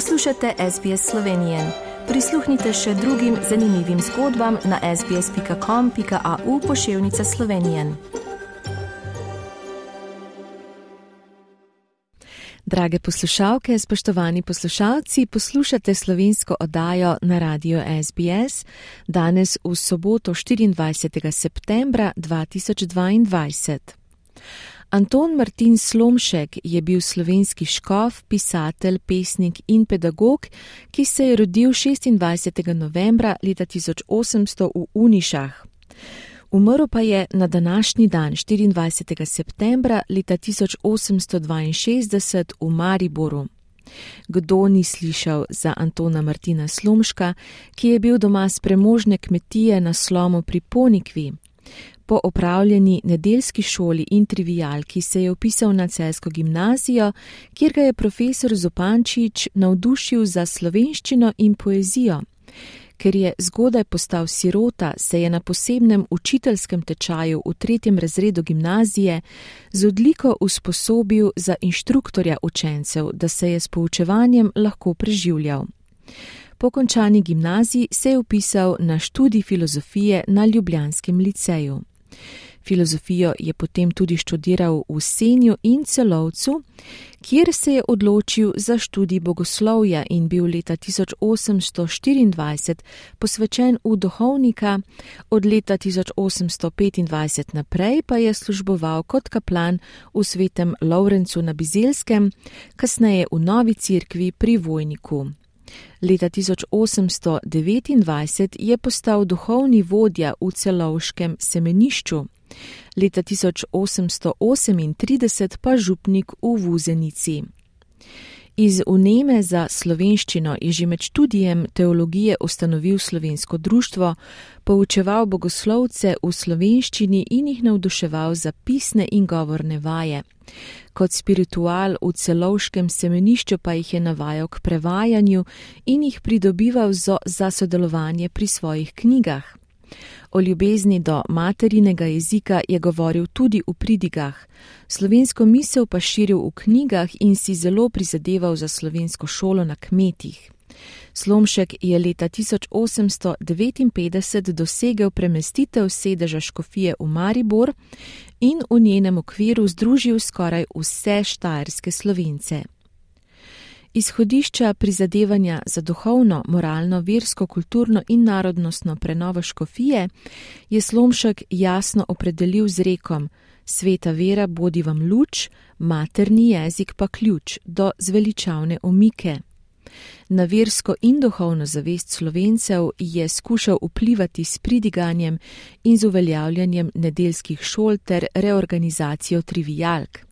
Poslušate SBS Slovenije. Prisluhnite še drugim zanimivim zgodbam na sbsp.com.au pošiljka Slovenije. Drage poslušalke, spoštovani poslušalci, poslušate slovensko oddajo na radiju SBS danes v soboto 24. septembra 2022. Anton Martin Slomšek je bil slovenski škof, pisatelj, pesnik in pedagog, ki se je rodil 26. novembra leta 1800 v Unišah. Umrl pa je na današnji dan 24. septembra leta 1862 v Mariboru. Kdo ni slišal za Antona Martina Slomška, ki je bil doma z premožne kmetije na slomu pri Ponikvi? Po opravljeni nedeljski šoli in trivialki se je upisal na celsko gimnazijo, kjer ga je profesor Zopančič navdušil za slovenščino in poezijo. Ker je zgodaj postal sirota, se je na posebnem učiteljskem tečaju v tretjem razredu gimnazije z odliko usposobil za inštruktorja učencev, da se je s poučevanjem lahko preživljal. Po končani gimnaziji se je upisal na študij filozofije na Ljubljanskem liceju. Filozofijo je potem tudi študiral v Senju in Celovcu, kjer se je odločil za študij bogoslovja in bil leta 1824 posvečen v duhovnika, od leta 1825 naprej pa je služboval kot kaplan v svetem Lovrencu na Bizelskem, kasneje v novi cerkvi pri Vojniku. Leta 1829 je postal duhovni vodja v celovškem semenišču leta 1838 pa župnik v Vuzenici. Iz uneme za slovenščino je že med študijem teologije ustanovil slovensko društvo, poučeval bogoslovce v slovenščini in jih navduševal za pisne in govorne vaje. Kot spiritual v celovškem semenišču pa jih je navajal k prevajanju in jih pridobival za sodelovanje pri svojih knjigah. O ljubezni do materinega jezika je govoril tudi v pridigah, slovensko misel pa širil v knjigah in si zelo prizadeval za slovensko šolo na kmetih. Slomšek je leta 1859 dosegel premestitev sedeža škofije v Maribor in v njenem okviru združil skoraj vse štajerske slovence. Izhodišča prizadevanja za duhovno, moralno, versko, kulturno in narodnostno prenovo škofije je Slomšek jasno opredelil z rekom: Sveta vera bodi vam luč, materni jezik pa ključ do zveličavne omike. Na versko in duhovno zavest slovencev je skušal vplivati s pridiganjem in z uveljavljanjem nedeljskih šol ter reorganizacijo trivialk.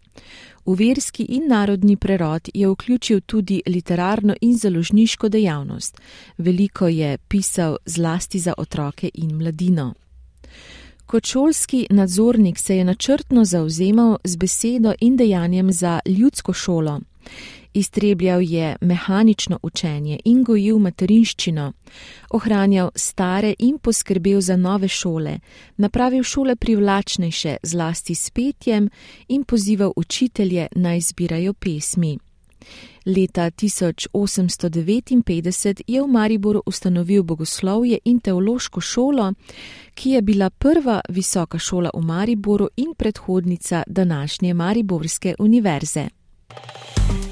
V verski in narodni prerod je vključil tudi literarno in založniško dejavnost. Veliko je pisal zlasti za otroke in mladino. Kot šolski nadzornik se je načrtno zauzemal z besedo in dejanjem za ljudsko šolo. Iztrebljal je mehanično učenje in gojil materinščino, ohranjal stare in poskrbel za nove šole, napravil šole privlačnejše zlasti s petjem in pozival učitelje naj zbirajo pesmi. Leta 1859 je v Mariboru ustanovil bogoslovje in teološko šolo, ki je bila prva visoka šola v Mariboru in predhodnica današnje Mariborske univerze.